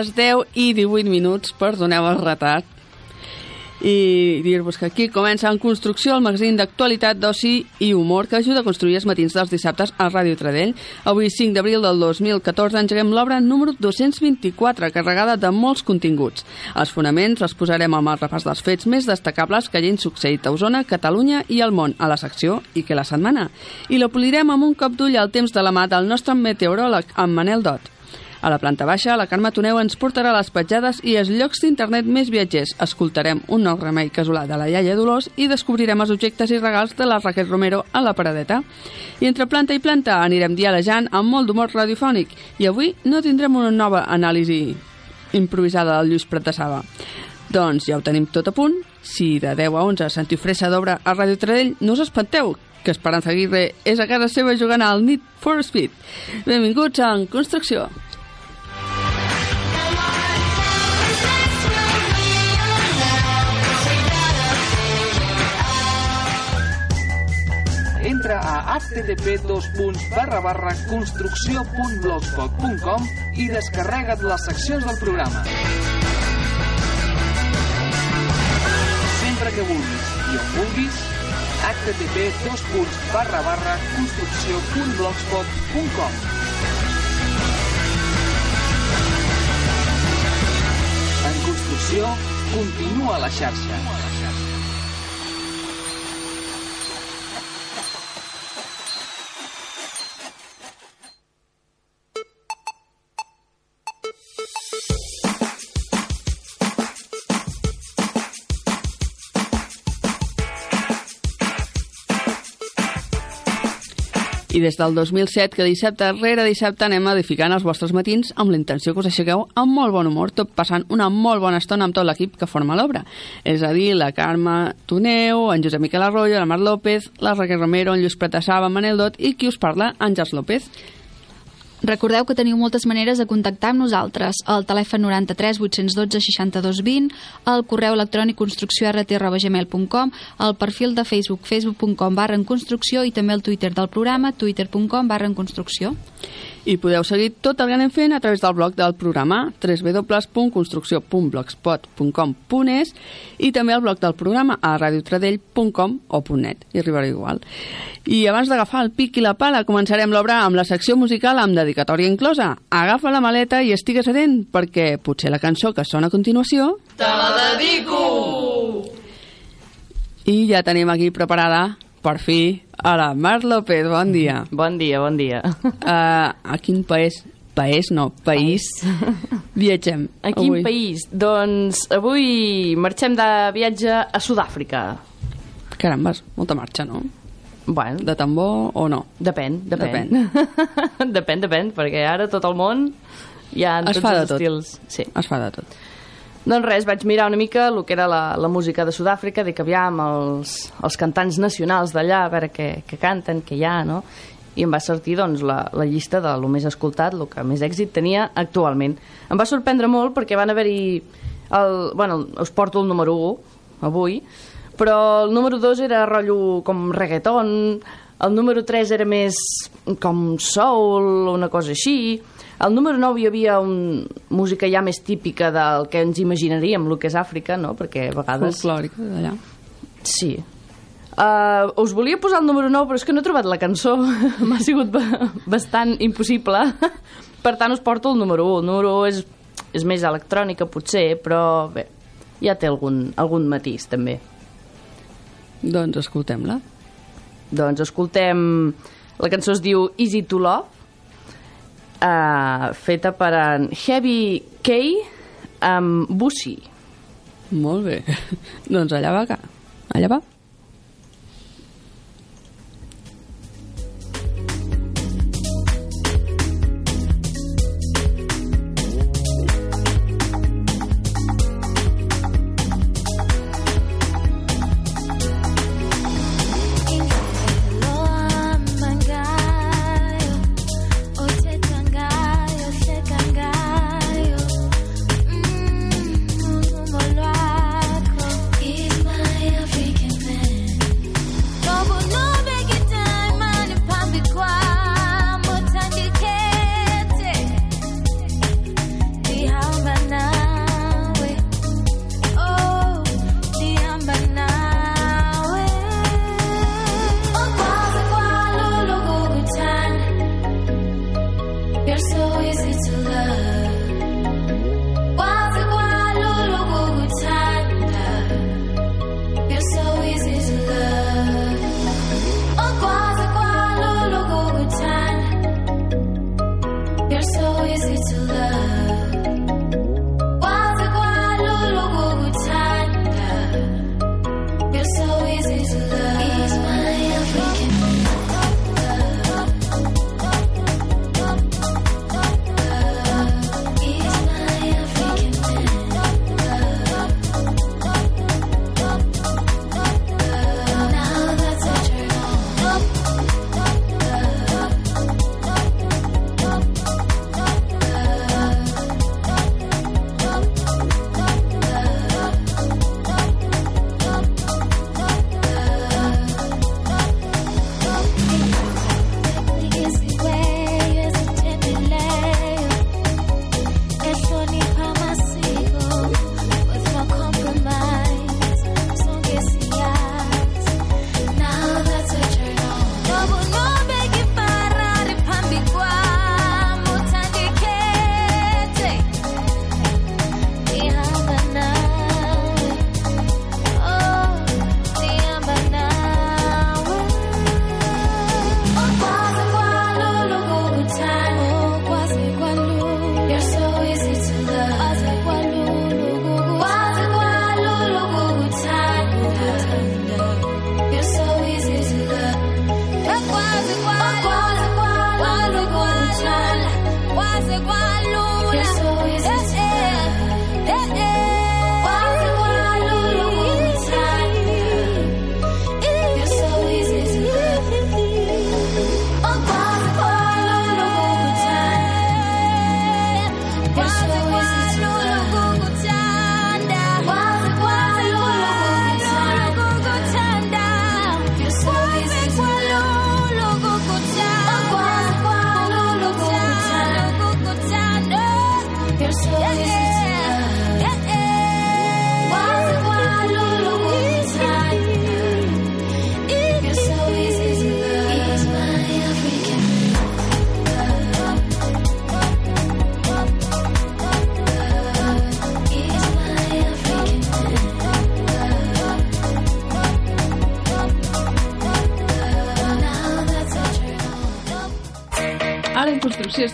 Les 10 i 18 minuts, perdoneu el retard. I dir-vos que aquí comença en construcció el magazín d'actualitat d'oci i humor que ajuda a construir els matins dels dissabtes a Ràdio Tradell. Avui, 5 d'abril del 2014, engeguem l'obra número 224, carregada de molts continguts. Els fonaments els posarem amb el repàs dels fets més destacables que hagin succeït a Osona, Catalunya i al món, a la secció i que la setmana. I la polirem amb un cop d'ull al temps de la mà del nostre meteoròleg, en Manel Dot. A la planta baixa, la Carme Toneu ens portarà les petjades i els llocs d'internet més viatgers. Escoltarem un nou remei casolà de la iaia Dolors i descobrirem els objectes i regals de la Raquel Romero a la paradeta. I entre planta i planta anirem dialejant amb molt d'humor radiofònic i avui no tindrem una nova anàlisi improvisada del Lluís Prat de Saba. Doncs ja ho tenim tot a punt. Si de 10 a 11 sentiu fressa d'obra a Ràdio Tradell, no us espanteu, que Esperanza Aguirre és a casa seva jugant al Need for Speed. Benvinguts a En Construcció. Entra a http construcció.blogspot.com i descarrega't les seccions del programa. Sempre que vulguis i on vulguis, http construcció.blogspot.com En construcció, continua la xarxa. I des del 2007, que dissabte rere dissabte anem edificant els vostres matins amb la intenció que us aixequeu amb molt bon humor, tot passant una molt bona estona amb tot l'equip que forma l'obra. És a dir, la Carme Toneu, en Josep Miquel Arroyo, la Mar López, la Raquel Romero, en Lluís Pratassava, Manel Dot i qui us parla, Àngels López. Recordeu que teniu moltes maneres de contactar amb nosaltres. El telèfon 93 812 62 20, el correu electrònic construcció.rtr.gmail.com, el perfil de Facebook facebook.com barra en construcció i també el Twitter del programa twitter.com barra en construcció. I podeu seguir tot el que anem fent a través del blog del programa www.construcció.blogspot.com.es i també el blog del programa a radiotradell.com o .net, i arribarà igual. I abans d'agafar el pic i la pala, començarem l'obra amb la secció musical amb dedicatòria inclosa. Agafa la maleta i estigues atent, perquè potser la cançó que sona a continuació... Te la dedico! I ja tenim aquí preparada, per fi, a la Mar López. Bon dia. Bon dia, bon dia. Uh, a quin país, país no, país, viatgem A quin avui? país? Doncs avui marxem de viatge a Sud-àfrica. Carambes, molta marxa, no? Bueno, De tambor o no? depèn, depèn. depèn, depèn, perquè ara tot el món hi ha Es tots fa de els tot. estils. Sí. Es fa de tot. Doncs res, vaig mirar una mica el que era la, la música de Sud-àfrica, dic aviam els, els cantants nacionals d'allà, a veure què, què canten, què hi ha, no? I em va sortir doncs, la, la llista de lo més escoltat, el que més èxit tenia actualment. Em va sorprendre molt perquè van haver-hi... El, bueno, us porto el número 1 avui, però el número 2 era rotllo com reggaeton, el número 3 era més com soul, una cosa així, al número 9 hi havia un, música ja més típica del que ens imaginaríem, el que és Àfrica, no? Perquè a vegades... Folclòrica d'allà. Sí. Uh, us volia posar el número 9, però és que no he trobat la cançó. M'ha sigut ba bastant impossible. per tant, us porto el número 1. El número 1 és, és més electrònica, potser, però bé, ja té algun, algun matís, també. Doncs escoltem-la. Doncs escoltem... La cançó es diu Easy to Love, uh, feta per en Heavy K amb Bussi. Molt bé. doncs allà va, allà va.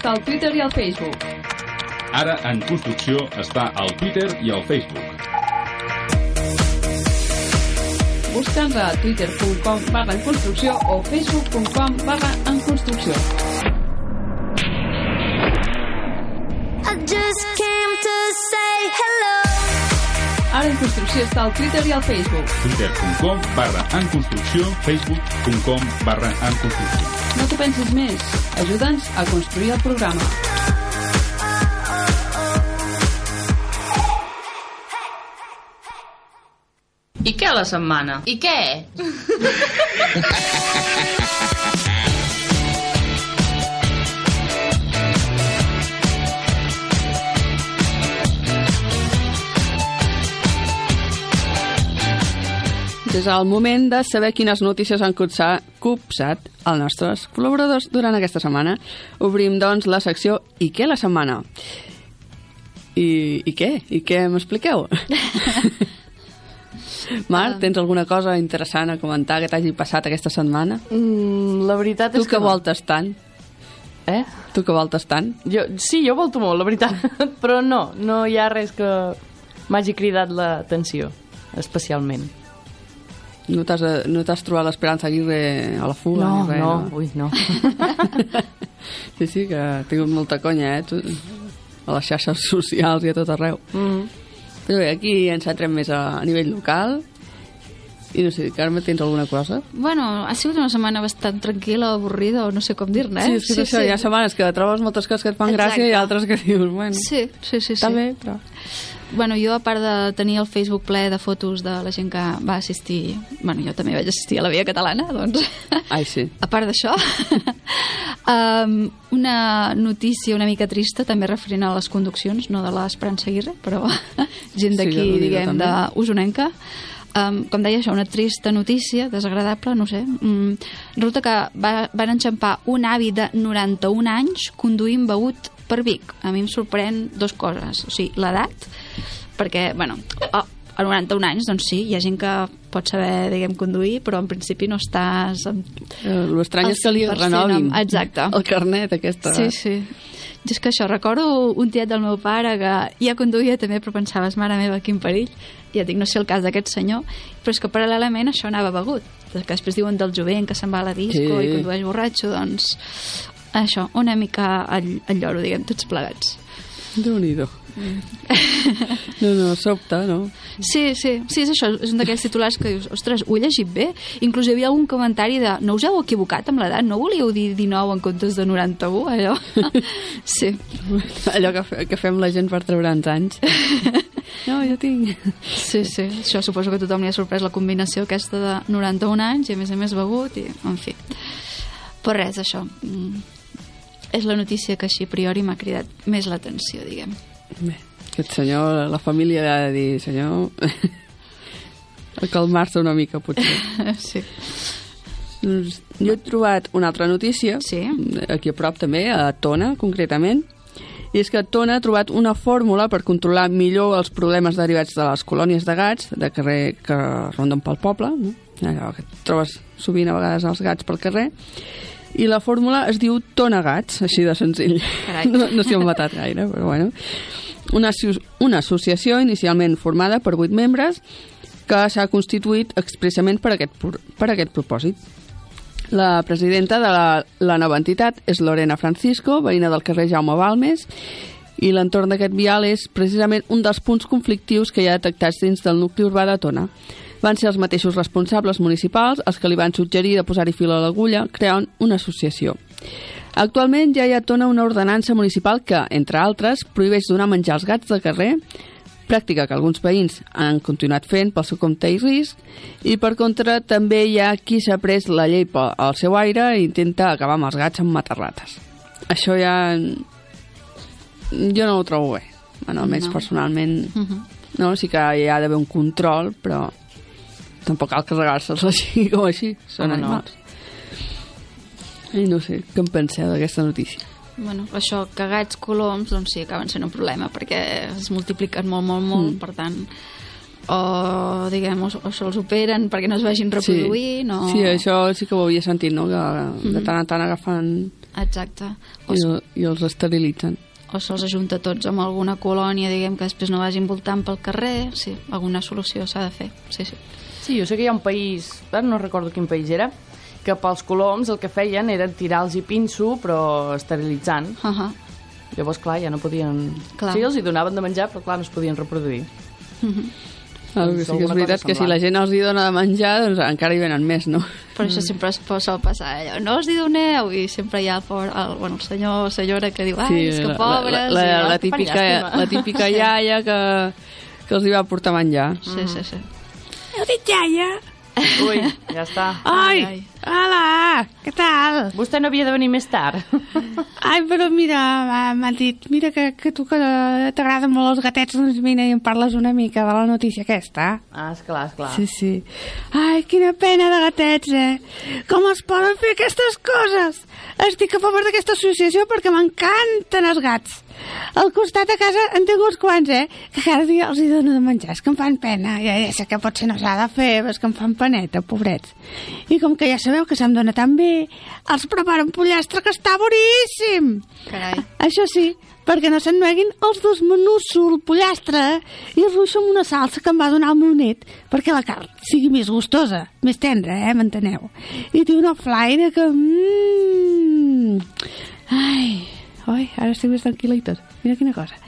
Està al Twitter i al Facebook. Ara en construcció està al Twitter i al Facebook. Busca'ns a twitter.com barra en construcció o facebook.com barra en construcció. I just came to say hello. Ara en construcció està al Twitter i al Facebook. twitter.com barra en construcció, facebook.com barra en construcció. No t'ho pensis més. Ajuda'ns a construir el programa. I què la setmana? I què? És el moment de saber quines notícies han copsat, copsat els nostres col·laboradors durant aquesta setmana. Obrim, doncs, la secció I què la setmana? I, i què? I què m'expliqueu? Marc, tens alguna cosa interessant a comentar que t'hagi passat aquesta setmana? Mm, la veritat Tu és que que... no. voltes tant? Eh? Tu que voltes tant? Jo, sí, jo volto molt, la veritat. Però no, no hi ha res que m'hagi cridat l'atenció, especialment. No t'has no t'has trobat l'Esperança Aguirre a la fuga? No, ni res, no, ui, no. Sí, sí, que ha tingut molta conya, eh? Tu, a les xarxes socials i a tot arreu. Mm. Però bé, aquí ens centrem més a, a nivell local. I no sé, Carme, tens alguna cosa? Bueno, ha sigut una setmana bastant tranquil·la, avorrida, o no sé com dir-ne, eh? Sí, és que és això, hi ha setmanes que trobes moltes coses que et fan Exacte. gràcia i altres que dius, bueno, Sí, sí, sí. està sí. bé, però... Bueno, jo, a part de tenir el Facebook ple de fotos de la gent que va assistir... Bueno, jo també vaig assistir a la Via Catalana, doncs... Ai, sí. A part d'això, um, una notícia una mica trista, també referent a les conduccions, no de l'Esperança Aguirre, però gent Sí, d'aquí, jo diguem, d'Usonenca. Um, com deia això, una trista notícia, desagradable, no sé. Mm, resulta que va, van enxampar un avi de 91 anys conduint begut per Vic. A mi em sorprèn dos coses. O sigui, l'edat, perquè, bueno, oh, a 91 anys, doncs sí, hi ha gent que pot saber, diguem, conduir, però en principi no estàs... En... Eh, L'estrany és que li 100% renovin amb- exacte. el carnet, aquesta. Sí, sí. Jo és que això, recordo un tiet del meu pare que ja conduïa també, però pensaves, mare meva, quin perill. Ja dic, no sé el cas d'aquest senyor, però és que paral·lelament això anava begut. Que després diuen del jovent que se'n va a la disco Sí. i condueix borratxo, doncs això, una mica al, al lloro, diguem, tots plegats. Déu-n'hi-do. Mm. No, no, sobte, no? Sí, sí, sí, és això, és un d'aquells titulars que dius, ostres, ho he llegit bé? Inclús hi havia algun comentari de, no us heu equivocat amb l'edat? No volíeu dir 19 en comptes de 91, allò? sí. Allò que, que fem la gent per treure'ns anys. No, jo tinc... Sí, sí, això suposo que a tothom li ha sorprès la combinació aquesta de 91 anys i a més a més begut i, en fi. Però res, això. mm, És la notícia que així a priori m'ha cridat més l'atenció, diguem. Bé, aquest senyor, la família ha de dir, senyor... a calmar-se una mica, potser. Sí. Doncs jo he trobat una altra notícia, Sí. aquí a prop també, a Tona, concretament, i és que Tona ha trobat una fórmula per controlar millor els problemes derivats de les colònies de gats de carrer que ronden pel poble, no? allò que trobes sovint a vegades els gats pel carrer, i la fórmula es diu Tona Gats, així de senzill. Carai. No, no s'hi han matat gaire, però bueno. Una, una associació inicialment formada per vuit membres que s'ha constituït expressament per aquest, per aquest propòsit. La presidenta de la, la nova entitat és Lorena Francisco, veïna del carrer Jaume Balmes, i l'entorn d'aquest vial és precisament un dels punts conflictius que hi ha detectats dins del nucli urbà de Tona. Van ser els mateixos responsables municipals els que li van suggerir de posar-hi fil a l'agulla creant una associació. Actualment ja hi ha Tona una ordenança municipal que, entre altres, prohibeix donar menjar als gats de carrer, pràctica que alguns veïns han continuat fent pel seu compte i risc, i per contra també hi ha qui s'ha pres la llei al seu aire i intenta acabar amb els gats amb matarrates. Això ja... jo no ho trobo bé. Bueno, almenys No. personalment... Uh -huh. No, sí que hi ha d'haver un control, però tampoc cal carregar-se'ls així com així. Són Home, no. animals. I no sé, què en penseu d'aquesta notícia? Bueno, això, cagats coloms, doncs sí, acaben sent un problema, perquè es multipliquen molt, molt, molt, Mm. per tant, o, diguem, o, o se'ls operen perquè no es vagin reproduir, no... Sí, això sí que ho havia sentit, no? Que de Mhm. tant en tant agafen Exacte. O, I, i els esterilitzen. o se'ls ajunta tots amb alguna colònia, diguem, que després no vagin voltant pel carrer. Sí, alguna solució s'ha de fer. Sí, sí. Sí, jo sé que hi ha un país, ara no recordo quin país era, que pels coloms el que feien era tirar-los i pinso, però esterilitzant. Uh -huh. Llavors, clar, ja no podien... Clar. Sí, els hi donaven de menjar, però clar, no es podien reproduir. El que Doncs sí que és veritat que si la gent els hi dona de menjar, doncs encara hi venen més, no? Però això sempre es sol passar allò, no us hi doneu, i sempre hi ha el, pobre, el, bueno, el senyor o senyora que diu, ai, és que pobres... la, la, la, "Ah, la, típica, llàstima." la típica iaia que, que els hi va portar menjar. Sí, sí, sí. Heu dit iaia? Ui, ja està. Ai, ai. Hola, què tal? Vostè no havia de venir més tard. Ai, però mira, m'ha- dit, mira que, que tu que t'agraden molt els gatets, doncs vine i em parles una mica de la notícia aquesta. Ah, esclar, esclar. Sí, sí. Ai, quina pena de gatets, eh? Com es poden fer aquestes coses? Estic a favor d'aquesta associació perquè m'encanten els gats. Al costat de casa en tinc uns quants, eh? Que cada dia els hi dono de menjar. És que em fan pena. Ja, ja sé que potser no s'ha de fer, però és que em fan paneta, pobrets. I com que ja sabeu que se'm dona tan bé, els preparo un pollastre que està boníssim. Carai. Això sí, perquè no s'ennueguin els dos menusso, el pollastre, i el ruixo amb una salsa que em va donar el meu net, perquè la carn sigui més gustosa, més tendra, eh, m'enteneu? I té una flaire que... Mm, ai, oi, ara estic més tranquil·la i tot. Mira quina cosa.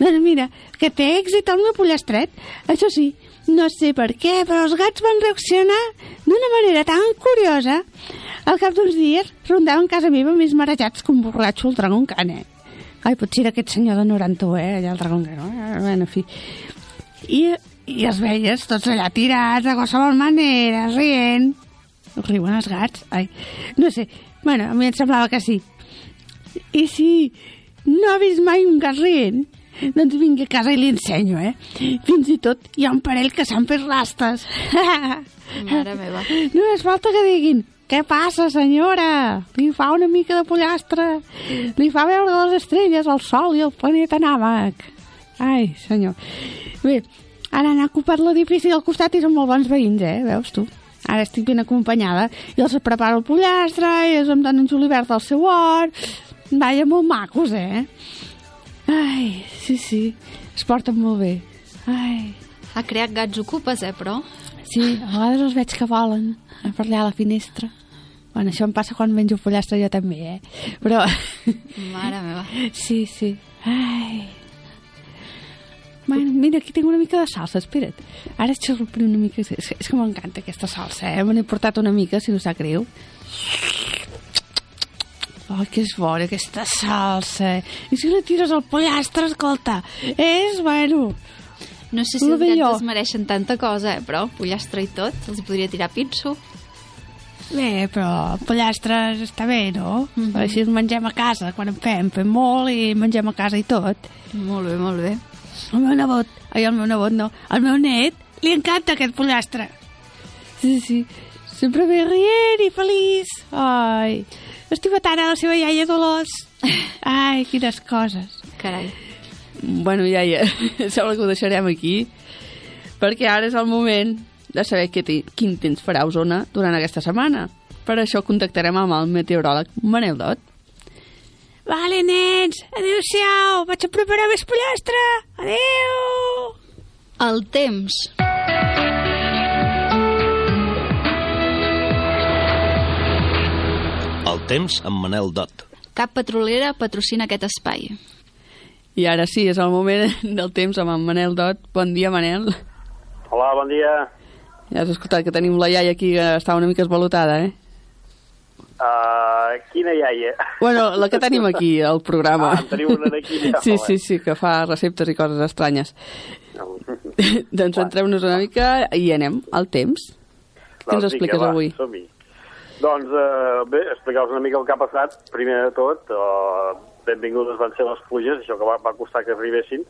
Doncs mira, que té èxit el meu pollastret. Això sí, no sé per què, però els gats van reaccionar d'una manera tan curiosa. Al cap d'uns dies rondaven casa meva més marejats que un borratxo al Dragon Khan, eh? Ai, potser era aquest senyor de 91, eh? Allà al Dragon Khan, eh? Bueno, en fi. I, I els veies tots allà tirats de qualsevol manera, rient. Riuen els gats? Ai, no sé. Bueno, a mi em semblava que sí. I si no ha vist mai un gat rient, doncs vingui a casa i li ensenyo, eh? Fins i tot hi ha un parell que s'han fet rastes. Mare meva. Només falta que diguin què passa, senyora? Li fa una mica de pollastre. Li fa veure les estrelles, el sol i el planeta Nàmac. Ai, senyor. Bé, ara han ocupat l'edifici al costat i són molt bons veïns, eh? Veus tu? Ara estic ben acompanyada. I els preparo el pollastre, i els em donen julivert al seu hort. Vaja, molt macos, eh? Ai, sí, sí. Es porten molt bé. Ai, Ha creat gats ocupes, eh, però? Sí, a vegades els veig que volen a per allà a la finestra. Bueno, això em passa quan menjo pollastre jo també, eh? Però... Mare meva. Sí, sí. Ai... Bueno, mira, aquí tinc una mica de salsa, espera't. Ara et xerruparé una mica... És, és que m'encanta aquesta salsa, eh? Me n'he portat una mica, si no sap greu. Oh, que és bona aquesta salsa. I si la tires al pollastre, escolta, és, bueno... No sé si els gats es mereixen tanta cosa, eh, però pollastre i tot, els podria tirar pinso. Bé, però pollastres està bé, no? Mm -hmm. Així els mengem a casa, quan en fem, fem molt i mengem a casa i tot. Molt bé, molt bé. El meu nebot, ai, el meu nebot no, el meu net, li encanta aquest pollastre. Sí, sí, sempre ve rient i feliç. Ai, estima tant a la seva iaia Dolors. Ai, quines coses. Carai. Bueno, ja, sembla que ho deixarem aquí, perquè ara és el moment de saber què té, quin temps farà a Osona durant aquesta setmana. Per això contactarem amb el meteoròleg Manel Dot. Vale, nens, adéu-siau, vaig a preparar més pollastre. Adéu! El temps. Temps amb Manel Dot. Cap petrolera patrocina aquest espai. I ara sí, és el moment del temps amb en Manel Dot. Bon dia, Manel. Hola, bon dia. Ja has escoltat que tenim la iaia aquí que està una mica esvalotada, eh? Uh, quina iaia? Bueno, la que tenim aquí, al programa. Ah, en teniu una d'aquí, ja, Sí, sí, sí, que fa receptes i coses estranyes. doncs entrem-nos una mica i anem al temps. Què ens expliques vinga, va, avui? som-hi. Doncs uh, bé, explicar-vos una mica el que ha passat. Primer de tot, uh, benvingudes van ser les pluges, això que va, va costar que arribessin,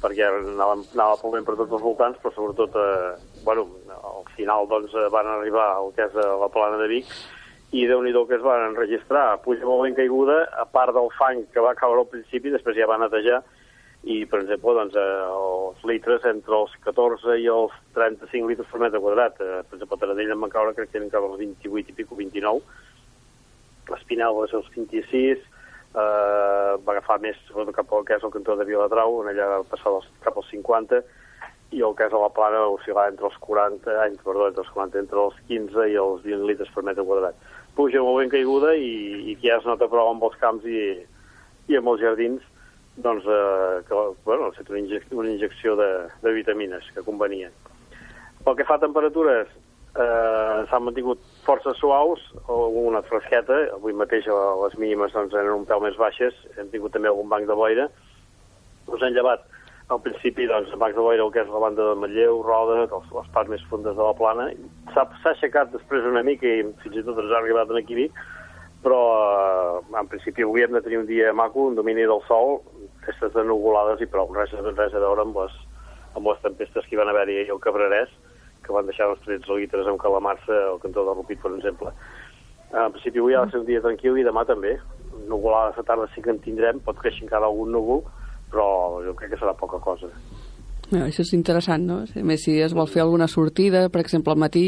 perquè anava, anava plovent per tots els voltants, però sobretot, eh, bueno, al final doncs, eh, van arribar al que és eh, la plana de Vic, i déu nhi que es van enregistrar. Pluja molt ben caiguda, a part del fang que va caure al principi, després ja va netejar, i, per exemple, doncs, eh, els litres entre els 14 i els 35 litres per metre quadrat. Eh, per exemple, a Taradell en van caure, crec que eren cap als 28 i pico, 29. Les Espinel va ser els 26, eh, va agafar més cap al que és el cantó de Viladrau, on ella va passar dels, cap als 50, i el que és a la plana oscil·lar entre els 40, ai, perdó, entre els 40, entre els 15 i els 20 litres per metre quadrat. Puja molt ben caiguda i, i ja es nota prou amb els camps i, i amb els jardins, doncs, eh, que, bueno, ha fet una, injec una injecció de, de vitamines que convenien. Pel que fa a temperatures, eh, s'han mantingut força suaus, alguna fresqueta, avui mateix eh, les mínimes doncs, eren un pèl més baixes, hem tingut també algun banc de boira, us han llevat al principi doncs, bancs de boira el que és la banda de Matlleu, Roda, els, les parts més fundes de la plana, s'ha aixecat després una mica i fins i tot ens ha arribat aquí però eh, en principi avui hem de tenir un dia maco, un domini del sol, festes de nuvolades i prou, res, res a veure amb les, amb les tempestes que hi van haver-hi al Cabrerès, que van deixar uns 13 litres amb calamarsa al cantó de Rupit, per exemple. En principi avui ha de ser un dia tranquil i demà també. Nuvolades a tarda sí que en tindrem, pot creixer encara algun núvol, però jo crec que serà poca cosa. No, això és interessant, no? A més, si es vol fer alguna sortida, per exemple, al matí...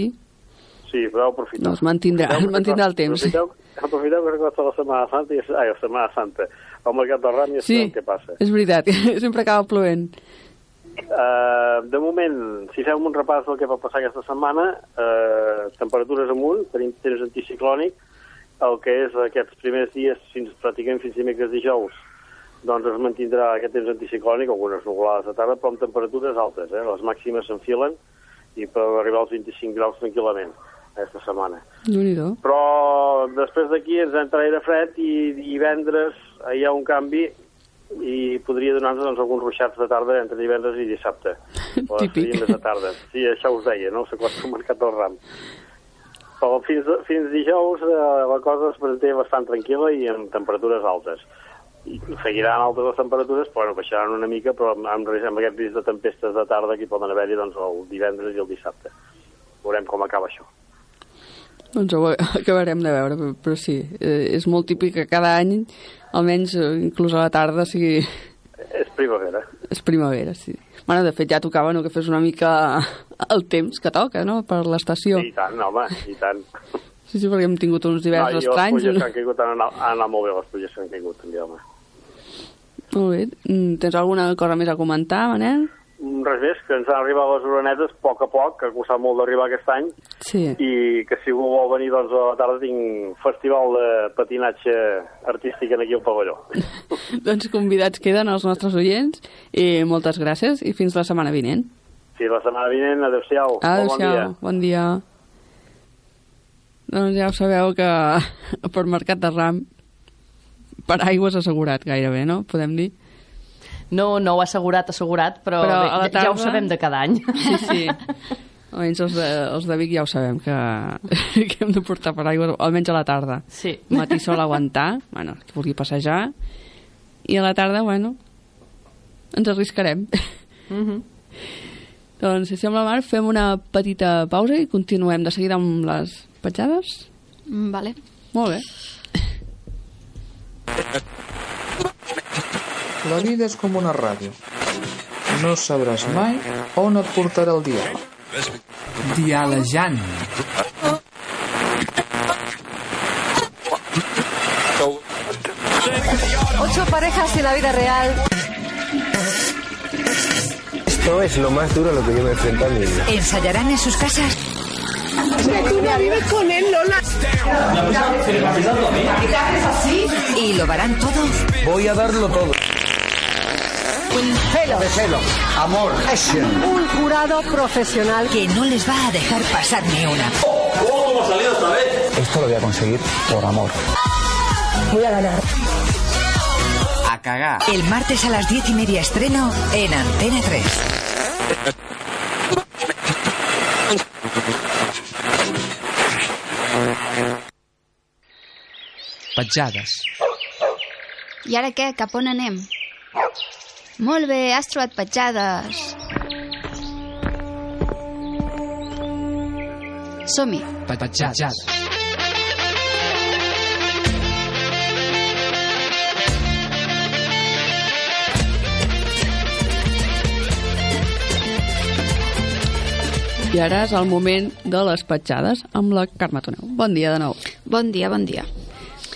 Sí, però aprofitar. Doncs mantindrà, Aprofiteu, mantindrà el temps. Aprofiteu, aprofiteu que costa la Setmana Santa, i, ai, la Setmana Santa, al Mercat del Ram i Sí, què passa. és veritat, sempre acaba plovent. Uh, de moment, si fem un repàs del que va passar aquesta setmana, uh, temperatures amunt, tenim temps anticiclònic, el que és aquests primers dies, fins pràcticament fins dimecres dijous, doncs es mantindrà aquest temps anticiclònic, algunes nuvolades de tarda, però amb temperatures altes, eh? les màximes s'enfilen i per arribar als 25 graus tranquil·lament aquesta setmana. Però després d'aquí ens entra aire fred i divendres hi ha un canvi i podria donar-nos doncs, alguns ruixats de tarda entre divendres i dissabte. O Típic. de tarda. Sí, això us deia, no? S'acosta al mercat del ram. Però fins, fins dijous eh, la cosa es presenta bastant tranquil·la i amb temperatures altes. I seguiran altes les temperatures, però bueno, baixaran una mica, però amb, amb, aquest risc de tempestes de tarda que hi poden haver-hi doncs, el divendres i el dissabte. Veurem com acaba això. Doncs ho acabarem de veure, però, però sí, eh, és molt típic que cada any, almenys eh, inclús a la tarda, sigui... És primavera. És primavera, sí. Bueno, de fet, ja tocava no, que fes una mica el temps que toca, no?, per l'estació. I tant, home, i tant. Sí, sí, perquè hem tingut uns hiverns no, i estranys. les pluges que han caigut han anat, han anat molt bé, les pluges que han caigut també, home. Molt bé. Tens alguna cosa més a comentar, Manel? Res més, que ens han arribat les oronetes a poc a poc, que ha costat molt d'arribar aquest any, Sí. i que si algú vol venir doncs, a la tarda tinc festival de patinatge artístic en aquí al pavelló. doncs convidats queden els nostres oients i moltes gràcies i fins la setmana vinent. Sí, la setmana vinent, adeu-siau. Molt bon dia. Bon dia. Doncs ja ho sabeu que per Mercat de Ram per aigua és assegurat gairebé, no? Podem dir? No, no ho ha assegurat, assegurat, però, Però bé, a la ja, ho tarda- sabem de cada any. Sí, sí. Almenys els de, els de Vic ja ho sabem, que, que hem de portar per aigua, almenys a la tarda. Sí. Al matí sol aguantar, bueno, qui vulgui passejar, i a la tarda, bueno, ens arriscarem. Mm -hmm. Doncs, si sembla, Marc, fem una petita pausa i continuem de seguida amb les petjades. Mm, Vale. Molt bé. La vida és com una ràdio. No sabràs mai on et portarà el diàleg. Dialejant. Ocho parejas en la vida real. Esto es lo más duro a lo que yo me enfrento en mi vida. ¿Ensayarán en sus casas? tú no vives con él, Lola. ¿Y lo darán todo? Voy a darlo todo. Celo. De celo, amor, passion. Un jurado profesional que no les va a dejar pasar ni una. ¿Cómo hemos salido otra vez? Esto lo voy a conseguir por amor. Voy a ganar. A cagar. El martes a las diez y media estreno en Antena 3. Petjades. I ara què? Cap on anem? Molt bé, has trobat petjades. Som-hi. Petjades. I ara és el moment de les petjades amb la Carme Toneu. Bon dia de nou. Bon dia, bon dia.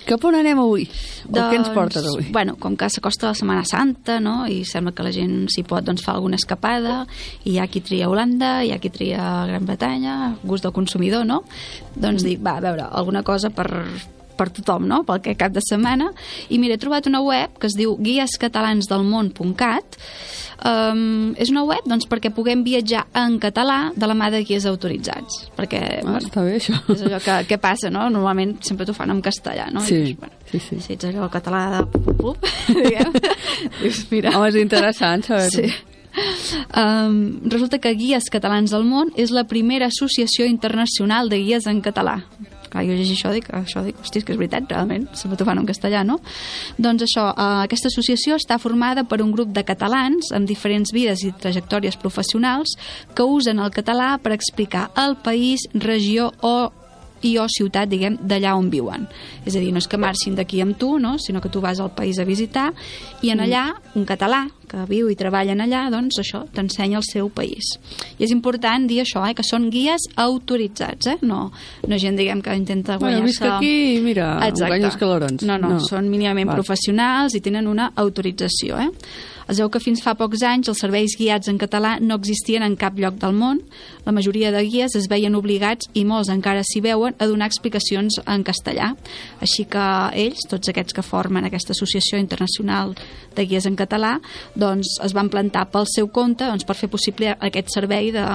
Cap on anem avui? O què ens portes avui? Bueno, com que s'acosta la Setmana Santa, no?, i sembla que la gent s'hi pot doncs, fa alguna escapada, i hi ha qui tria Holanda, hi ha qui tria Gran Bretanya, gust del consumidor, no? Doncs dic, va, a veure, alguna cosa per, per tothom, no?, pel que cap de setmana. I mira, he trobat una web que es diu guiescatalansdelmón.cat. Um, és una web doncs, perquè puguem viatjar en català de la mà de guies autoritzats. Perquè, Ah, està bé, això. És allò que, que passa, no? Normalment sempre t'ho fan en castellà, no? Sí, I, bueno, sí, sí. Si ets allò català de pup, pup, diguem, dius, mira... Home, és interessant saber-ho. Sí. Um, resulta que Guies Catalans del Món és la primera associació internacional de guies en català. Clar, jo llegeixo això, dic, això dic, hosti, que és veritat, realment, sempre t'ho fan en castellà, no? Doncs això, uh, aquesta associació està formada per un grup de catalans amb diferents vides i trajectòries professionals que usen el català per explicar el país, regió o i o ciutat, diguem, d'allà on viuen. És a dir, no és que marxin d'aquí amb tu, no? sinó que tu vas al país a visitar i en allà, un català que viu i treballa en allà, doncs això, t'ensenya el seu país. I és important dir això, eh? que són guies autoritzats, eh? no, no gent, diguem, que intenta Bueno, guanyar-se... visc aquí mira, guanyo els calorons. No, no, No. són mínimament Val. professionals i tenen una autorització, eh? Es veu que fins fa pocs anys els serveis guiats en català no existien en cap lloc del món. La majoria de guies es veien obligats, i molts encara s'hi veuen, a donar explicacions en castellà. Així que ells, tots aquests que formen aquesta associació internacional de guies en català, doncs es van plantar pel seu compte doncs, per fer possible aquest servei de,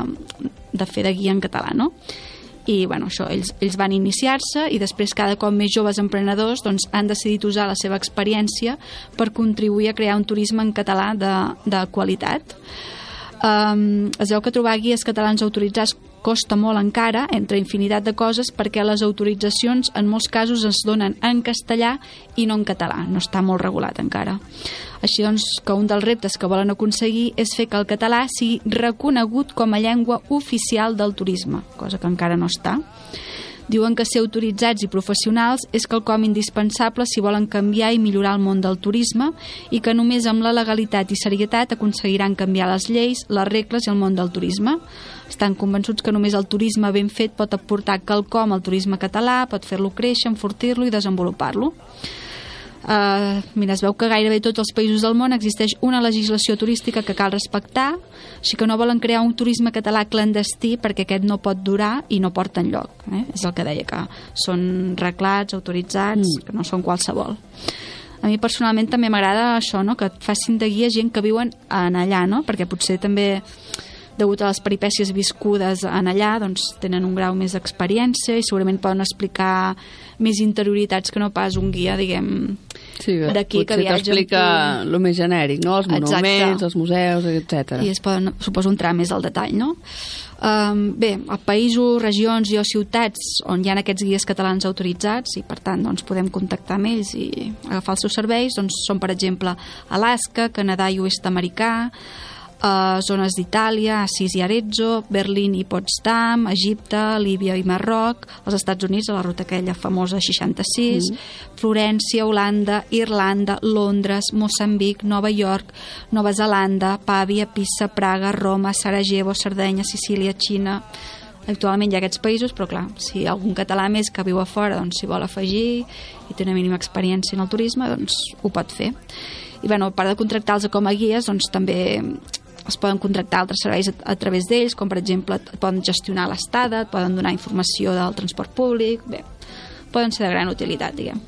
de fer de guia en català, no? I bueno, això, ells, ells van iniciar-se i després cada cop més joves emprenedors doncs, han decidit usar la seva experiència per contribuir a crear un turisme en català de, de qualitat. Um, es veu que trobar guies catalans autoritzats costa molt encara, entre infinitat de coses, perquè les autoritzacions en molts casos es donen en castellà i no en català, no està molt regulat encara. Així doncs, que un dels reptes que volen aconseguir és fer que el català sigui reconegut com a llengua oficial del turisme, cosa que encara no està. Diuen que ser autoritzats i professionals és quelcom indispensable si volen canviar i millorar el món del turisme i que només amb la legalitat i serietat aconseguiran canviar les lleis, les regles i el món del turisme. Estan convençuts que només el turisme ben fet pot aportar quelcom al turisme català, pot fer-lo créixer, enfortir-lo i desenvolupar-lo. Uh, mira, es veu que gairebé tots els països del món existeix una legislació turística que cal respectar, així que no volen crear un turisme català clandestí perquè aquest no pot durar i no porta enlloc. Eh? És el que deia, que són reglats, autoritzats, mm. que no són qualsevol. A mi personalment també m'agrada això, no? que et facin de guia gent que viuen en allà, no? perquè potser també degut a les peripècies viscudes en allà, doncs tenen un grau més d'experiència i segurament poden explicar més interioritats que no pas un guia, diguem, Sí, d'aquí que potser viatja t'explica amb el més genèric, no? Els Exacte. monuments, els museus, etc. i es poden, suposo, entrar més al detall, no? Um, bé, a països, regions i o ciutats on hi ha aquests guies catalans autoritzats i per tant doncs, podem contactar amb ells i agafar els seus serveis doncs, són per exemple Alaska, Canadà i Oest Americà uh, zones d'Itàlia, Assís i Arezzo, Berlín i Potsdam, Egipte, Líbia i Marroc, els Estats Units, a la ruta aquella famosa 66, mm. Florència, Holanda, Irlanda, Londres, Moçambic, Nova York, Nova Zelanda, Pàvia, Pisa, Praga, Roma, Sarajevo, Sardenya, Sicília, Xina... Actualment hi ha aquests països, però clar, si algun català més que viu a fora doncs, s'hi vol afegir i té una mínima experiència en el turisme, doncs ho pot fer. I bueno, a part de contractar-los com a guies, doncs també es poden contractar altres serveis a, a través d'ells, com per exemple et poden gestionar l'estada, et poden donar informació del transport públic, bé, poden ser de gran utilitat, diguem.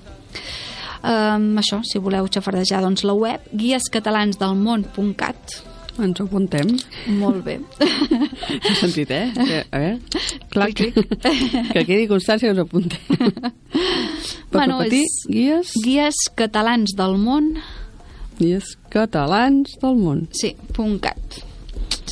Um, això, si voleu xafardejar doncs, la web guiescatalansdelmón.cat Ens ho apuntem. Molt bé. Has sentit, eh? Que, a veure, clar, que, que quedi constància que us apuntem. Per bueno, repetir, és guies... Guies catalans del món Guies catalans del món. Sí, punt cat.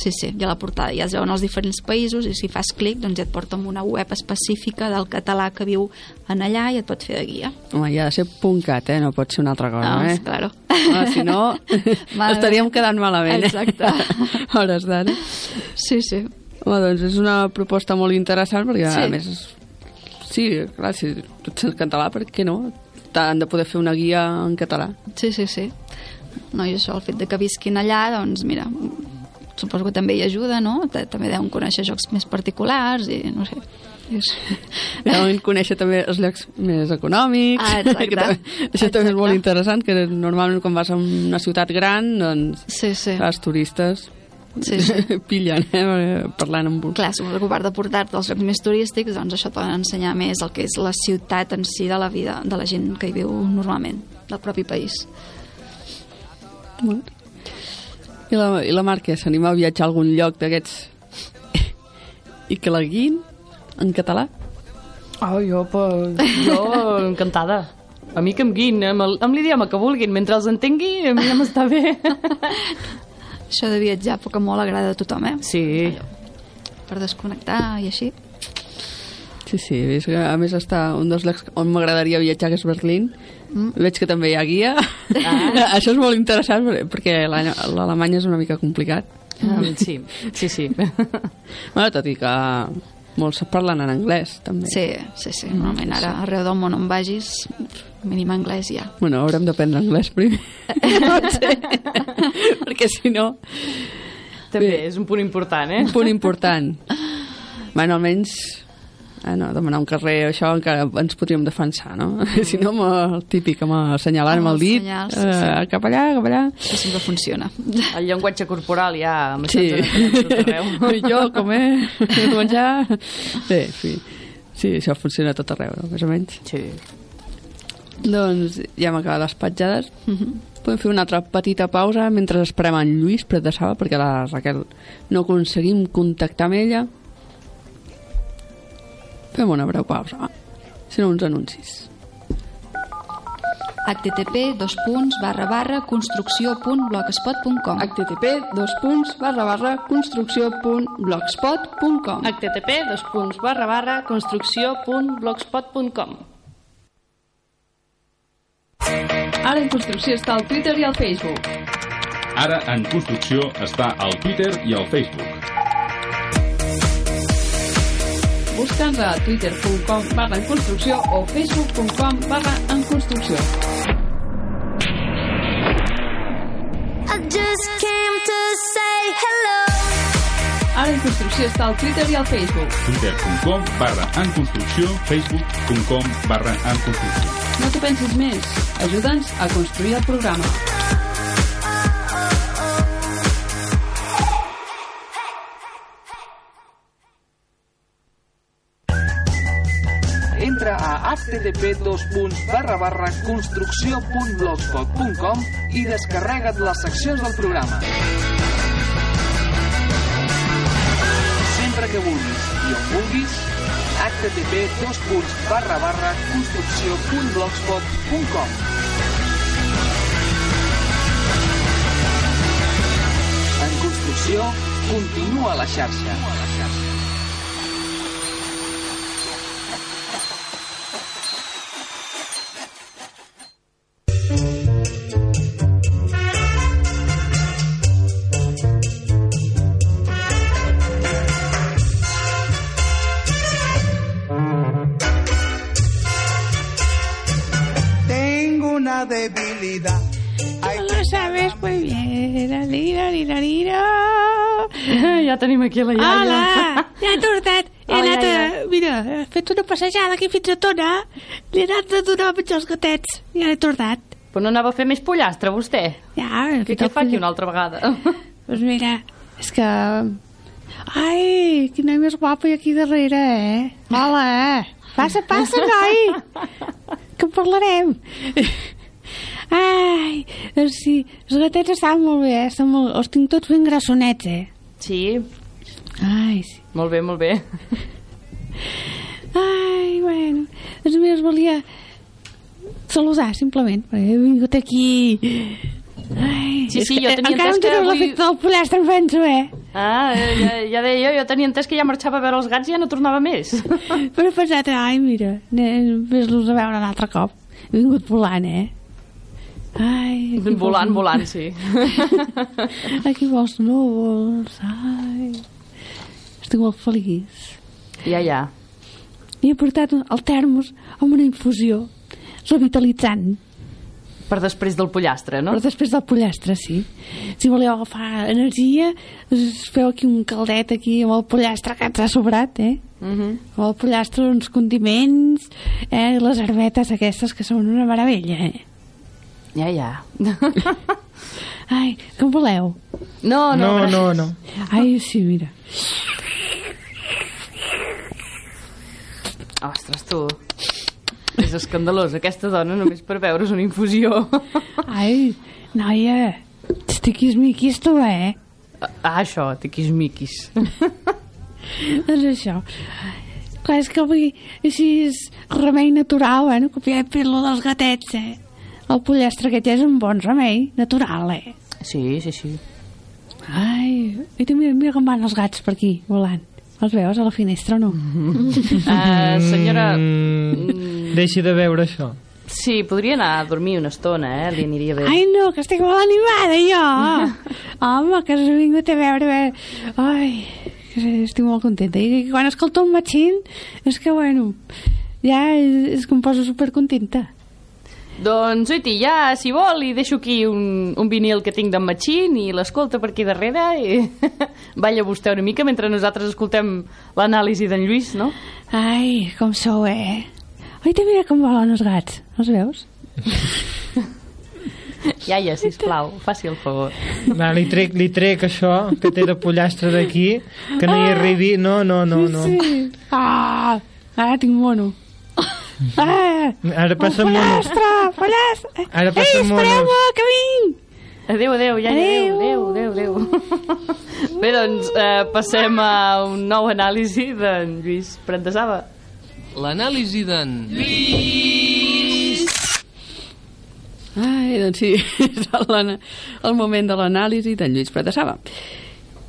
Sí, sí, ja la portada ja es veuen els diferents països i si fas clic doncs ja et porta amb una web específica del català que viu en allà i et pot fer de guia. Home, ja ha de ser punt cat, eh? No pot ser una altra cosa, Ah, eh? claro. Ah, si no, estaríem quedant malament. eh? Exacte. A hores d'ara. Sí, sí. Home, doncs és una proposta molt interessant perquè, Sí. a més, és... sí, clar, si tu ets català, per què no? Han de poder fer una guia en català. Sí, sí, sí. No, i això, el fet de que visquin allà, doncs mira, suposo que també hi ajuda, no? També deuen conèixer jocs més particulars i no sé. Deuen conèixer també els llocs més econòmics. Ah, exacte. Que també, això també és molt interessant, que normalment quan vas a una ciutat gran, doncs, sí, sí. els turistes Sí, sí. pillen, eh, parlant amb un... Clar, suposo que a part de portar-te als llocs més turístics, doncs això et pot ensenyar més el que és la ciutat en si de la vida de la gent que hi viu normalment, del propi país. Molt. I la, i la Mar, que s'anima a viatjar a algun lloc d'aquests i que la guin en català? Oh, jo, pues, jo encantada. A mi que em guin, amb el- amb l'idioma que vulguin, mentre els entengui, a mi ja m'està bé. Això de viatjar poc o molt agrada a tothom, eh? Sí. Per desconnectar i així. Sí, sí, és que a més està un dels llocs on m'agradaria viatjar, que és Berlín. Mm. Veig que també hi ha guia. Ah. Això és molt interessant perquè l'any- l'alemany és una mica complicat. Mm, sí, sí, sí. Bueno, tot i que molts parlen en anglès, també. Sí, sí, sí. Normalment ara arreu del món on vagis, mínim anglès ja. Bueno, haurem d'aprendre anglès primer. Potser. perquè si no... També és un punt important, eh? Un punt important. Bueno, almenys eh, no, demanar un carrer, això encara ens podríem defensar, no? Mm. si no, amb el típic, amb assenyalant amb, Amb el dit, senyals, sí, eh, sí. cap allà, cap allà. Això sempre funciona. El llenguatge corporal ja... amb Sí. jo, comer, menjar... Bé, sí. Sí, això funciona a tot arreu, no? més o menys. Sí. Doncs ja hem acabat les petjades. Uh -huh. Podem fer una altra petita pausa mentre esperem en Lluís Pret de Saba, perquè la Raquel no aconseguim contactar amb ella. Fem una breu pausa, va. Si no, uns anuncis. http dos punts barra barra construcció.blogspot.com http dos punts barra barra construcció.blogspot.com http dos punts barra barra construcció.blogspot.com Ara en construcció està al Twitter i al Facebook. Ara en construcció està al Twitter i al Facebook. Busca'ns a twitter.com barra en construcció o facebook.com barra en construcció. I just came to say hello. Ara en construcció està al Twitter i al Facebook. twitter.com barra en construcció, facebook.com barra en construcció. No t'ho pensis més. Ajuda'ns a construir el programa. Http construcció.blogspot.com i descarrega't les seccions del programa. Sempre que vulguis i on vulguis, http construcció.blogspot.com En construcció, continua la xarxa. Tengo tenim aquí la iaia. Hola! Ja he tornat. He Hola, anat a... iaia. Mira, he fet una passejada aquí fins a Tona. Li he anat a donar a menjar els gatets. Ja he tornat. Però no anava a fer més pollastre, vostè? Ja, he Què, fa aquí una altra vegada? Doncs mira, és que... Ai, quin noi més guapo hi aquí darrere, eh? Hola, eh? Passa, passa, noi! Que en parlarem. Ai, doncs sí, els gatets estan molt bé, eh? Estan molt... Els tinc tots ben grassonets, eh? Sí. Ai, sí. Molt bé, molt bé. Ai, bueno, doncs us volia saludar, simplement, perquè he vingut aquí... Ai, Sí, sí, jo eh, tenia encara entès que teniu avui- l'efecte del pollastre, em penso, eh? Ah, ja, ja deia jo, jo tenia entès que ja marxava a veure els gats i ja no tornava més. Però he pensat, ai, mira, vés-los a veure un altre cop. He vingut volant, eh? Ai, aquí Volant, pels- volant, sí. Aquí pels núvols, ai... Estic molt feliç. Ja, ja. I he portat el termos amb una infusió revitalitzant. Per després del pollastre, no? Per després del pollastre, sí. Si voleu agafar energia, us feu aquí un caldet aquí amb el pollastre que ens ha sobrat, eh? Uh -huh. Amb el pollastre, uns condiments, eh? les herbetes aquestes que són una meravella, eh? Ja, ja. Ai, com voleu? No, no, No, no, no. Ai, sí, mira. Ostres, tu. És escandalós, aquesta dona només per veure's una infusió. Ai, noia, tiquis-miquis tu, eh? Ah, això, tiquis-miquis. doncs això. Clar, és que avui així és remei natural, eh? No copiar lo dels gatets, eh? El pollastre aquest ja és un bon remei natural, eh? Sí, sí, sí. Ai, i tu mira, mira com van els gats per aquí, volant. Els veus a la finestra o no? Uh, senyora... Mm, deixi de veure això. Sí, podria anar a dormir una estona, eh? Li aniria bé. Ai, no, que estic molt animada, jo! Home, que has vingut a veure... veure. Ai, que estic molt contenta. I quan escolto un matxin, és que, bueno, ja és, és que em poso supercontenta. Doncs, oiti, ja, si vol, li deixo aquí un, un vinil que tinc d'en Machín i l'escolta per aquí darrere i balla vostè una mica mentre nosaltres escoltem l'anàlisi d'en Lluís, no? Ai, com sou, eh? Oita, mira com volen els gats. Els veus? Iaia, sisplau, faci el favor. Va, li trec, li trec això que té de pollastre d'aquí, que no hi arribi... No, no, no, no. Sí. Ah, ara tinc mono. Ah, Ara passa un pollastre, pollastre. Ara passa Ei, espereu-me, que vinc! Adéu, adéu, ja, adéu, adéu, adéu, adéu. Bé, doncs, eh, passem a un nou anàlisi d'en Lluís Prendesava. L'anàlisi d'en... Ai, doncs sí, és el, el moment de l'anàlisi d'en Lluís Prat de Saba.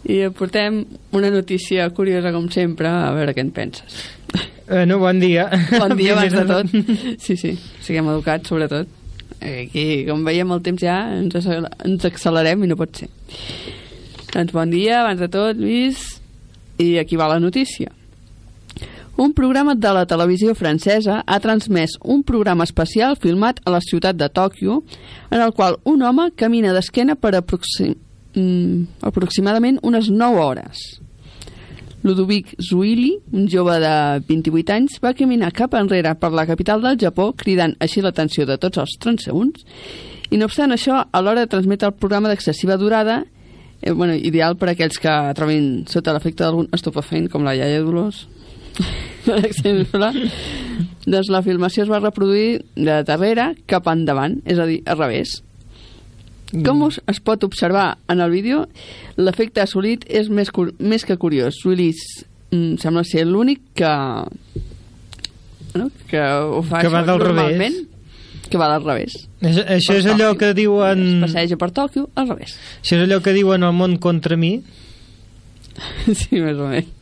I aportem una notícia curiosa, com sempre, a veure què en penses. Bueno, bon dia. Bon dia, abans de tot. Sí, sí, siguem educats, sobretot. Aquí, com veiem el temps ja, ens, ens accelerem i no pot ser. Doncs bon dia, abans de tot, Lluís, i aquí va la notícia. Un programa de la televisió francesa ha transmès un programa especial filmat a la ciutat de Tòquio en el qual un home camina d'esquena per aproxim mm, aproximadament unes 9 hores. Ludovic Zuili, un jove de 28 anys, va caminar cap enrere per la capital del Japó, cridant així l'atenció de tots els transeunts, i no obstant això, a l'hora de transmetre el programa d'excessiva durada, eh, bueno, ideal per aquells que trobin sota l'efecte d'algun estupefent, com la iaia Dolors, per exemple, doncs la filmació es va reproduir de darrere cap endavant, és a dir, al revés. Com us, es pot observar en el vídeo, l'efecte assolit és més, més que curiós. Willis mm, sembla ser l'únic que, no? que ho fa Que va del revés. normalment, que va del revés. Això, això és allò que diuen... Es passeja per Tòquio al revés. Això és allò que diuen el món contra mi. sí, més o menys.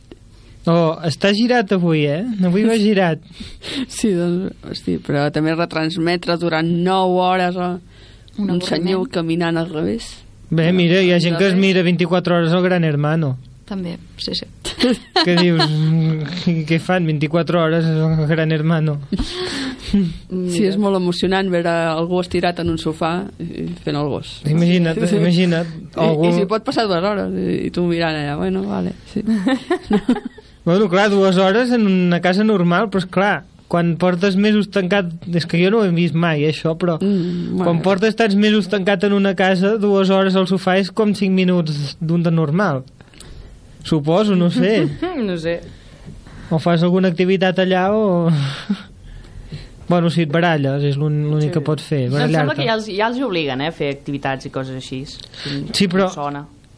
Oh, està girat avui, eh? Avui va girat. Sí, doncs, hosti, però també retransmetre durant 9 hores a Un un, senyor caminant al revés. Bé, mira, hi ha gent que es mira 24 hores al Gran Hermano. També, sí, sí. Que dius, mm, què fan 24 hores al Gran Hermano? Sí, és molt emocionant veure algú estirat en un sofà i fent el gos. Imagina't, imagina't. I, Algú... I si pot passar dues hores i, i tu mirant allà, bueno, vale, sí. Bueno, clar, dues hores en una casa normal, però és clar, quan portes mesos tancat... És que jo no ho he vist mai, això, però... Mm, Quan portes tants mesos tancat en una casa, dues hores al sofà és com 5 minuts d'un de normal. Suposo, no sé. no sé. O fas alguna activitat allà o... Bueno, si et baralles, és l'ún- l'únic Sí. que pots fer, No, em sembla que barallar-te. ja els, ja els obliguen eh, a fer activitats i coses així. Si, Sí, però- si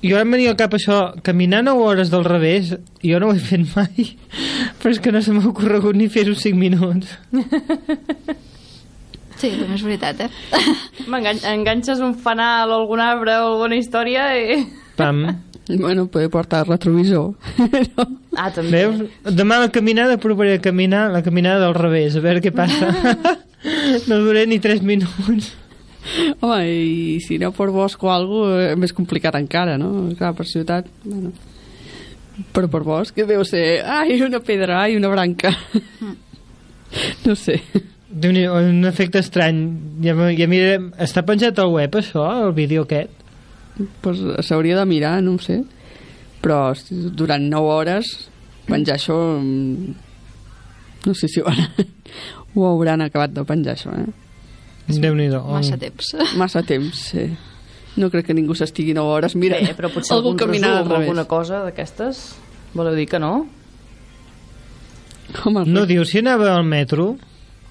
Sona. Jo em venia al cap això, caminar 9 hores del revés, jo no ho he fet mai, però és que no se m'ha ocorregut ni fer-ho 5 minuts. Sí, també és veritat, eh? Enganxes un fanal o algun arbre o alguna història i... Pam. Bueno, poder portar retrovisor. Ah, també. Veus? Demà la caminada provaré a caminar la caminada del revés, a veure què passa. no duré ni 3 minuts. Home, i si aneu per bosc o alguna cosa, és més complicat encara, no? Clar, per ciutat, bueno. Però per bosc deu ser, ai, una pedra, ai, una branca. no sé. déu nhi un efecte estrany. Ja, ja mira, està penjat al web, això, el vídeo aquest? Pues s'hauria de mirar, no ho sé. Però durant 9 hores penjar això... mm, No sé si ho, ho hauran acabat de penjar, això, eh? Déu-n'hi-do. Massa temps. Massa temps, sí. No crec que ningú s'estigui 9 hores mira Bé, però potser algun caminant al resum alguna cosa d'aquestes. Voleu dir que no? Home, No diu si anava al metro?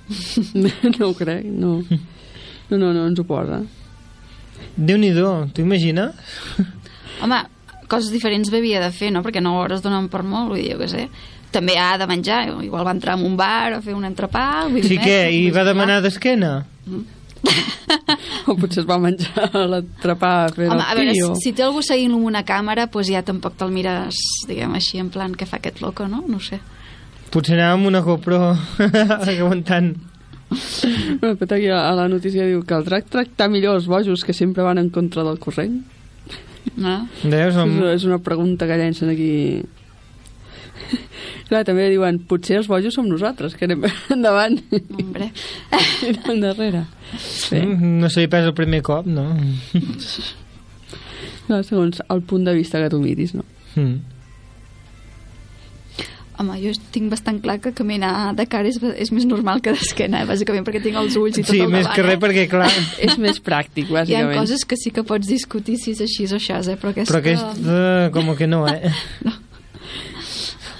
no ho crec, no. No, no, no ens ho posa. Déu-n'hi-do, t'ho imagines? Home, coses diferents bé havia de fer, no? Perquè 9 hores donen per molt, vull dir, jo què sé. També ha de menjar, igual va entrar en un bar a fer un entrepà... Vull dir, Sí res, que, i vull va dir, demanar d'esquena? O potser es va menjar l'atrapà fent Home, el a veure, si, si té algú seguint-lo amb una càmera, doncs ja tampoc te'l mires, diguem així, en plan, què fa aquest loco, no? No ho sé. Potser anava amb una GoPro aguantant. Bueno, però aquí a la notícia diu que el drac tractar millor els bojos que sempre van en contra del corrent. No? Veus? És, és una pregunta que llencen aquí. Clar, també diuen, potser els bojos som nosaltres, que anem endavant. Hombre. I anem darrere. Sí. Mm, No se li pesa el primer cop, no? No, segons el punt de vista que tu miris, no? Mm. Home, jo tinc bastant clar que caminar de cara és, és més normal que d'esquena, eh? bàsicament perquè tinc els ulls i tot Sí, més davant. que res, eh? perquè, clar... És més pràctic, Hi ha bàsicament. coses que sí que pots discutir si és així o això, eh? però aquesta... Però aquesta, com que no, eh?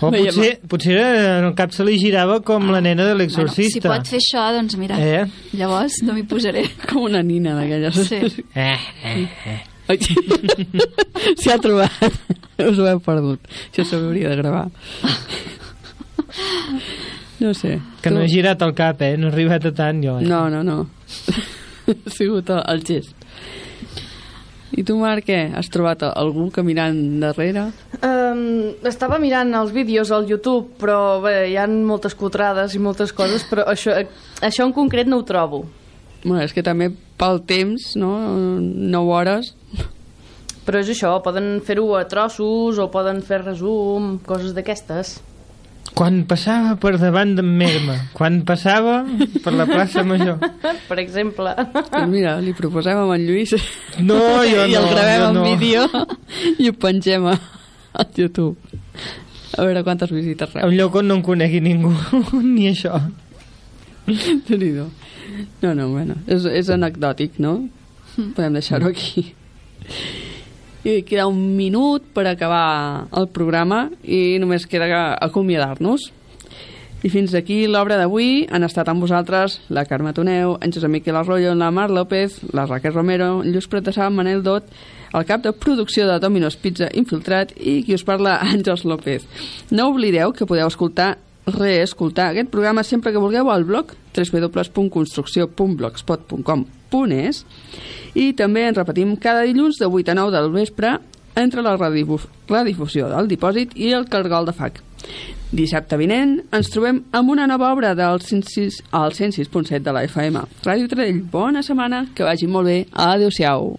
O Veiem- potser, potser en el cap se li girava com la nena de Bueno, si l'exorcista. pot fer això, doncs mira, Eh? llavors no m'hi posaré. Com una nina d'aquelles. Sí. Eh, eh, eh. S'hi ha trobat. Us ho heu perdut. Això s'hauria de gravar. No sé. Que no he girat el cap, eh? No he arribat a tant, jo. Eh? No, no, no. ha sigut el gest. I tu, Marc, què? Has trobat algú caminant darrere? Um, estava mirant els vídeos al YouTube, però bé, hi ha moltes cutrades i moltes coses, però això, això en concret no ho trobo. Bueno, és que també pel temps, no? 9 hores. Però és això, poden fer-ho a trossos o poden fer resum, coses d'aquestes. Quan passava per davant d'en Merma, quan passava per la plaça Major. per exemple. Doncs mira, li proposem amb en Lluís No, jo i no, el gravem jo en no. vídeo i ho pengem a, a YouTube. A veure quantes visites rep. Un lloc on no en conegui ningú, ni això. No, no, bueno, és, és anecdòtic, no? Podem deixar-ho aquí. I queda un minut per acabar el programa i només queda acomiadar-nos. I fins aquí l'obra d'avui han estat amb vosaltres la Carme Toneu, en Josep Miquel Arroyo, la Mar López, la Raquel Romero, en Lluís Pretessà, Manel Dot, el cap de producció de Domino's Pizza Infiltrat i qui us parla, Àngels López. No oblideu que podeu escoltar reescoltar aquest programa sempre que vulgueu al blog www.construcció.blogspot.com.es i també ens repetim cada dilluns de 8 a 9 del vespre entre la redifusió del dipòsit i el cargol de FAC. Dissabte vinent ens trobem amb una nova obra del 106, al 106.7 de la FM. Ràdio Trell, bona setmana, que vagi molt bé. Adéu-siau.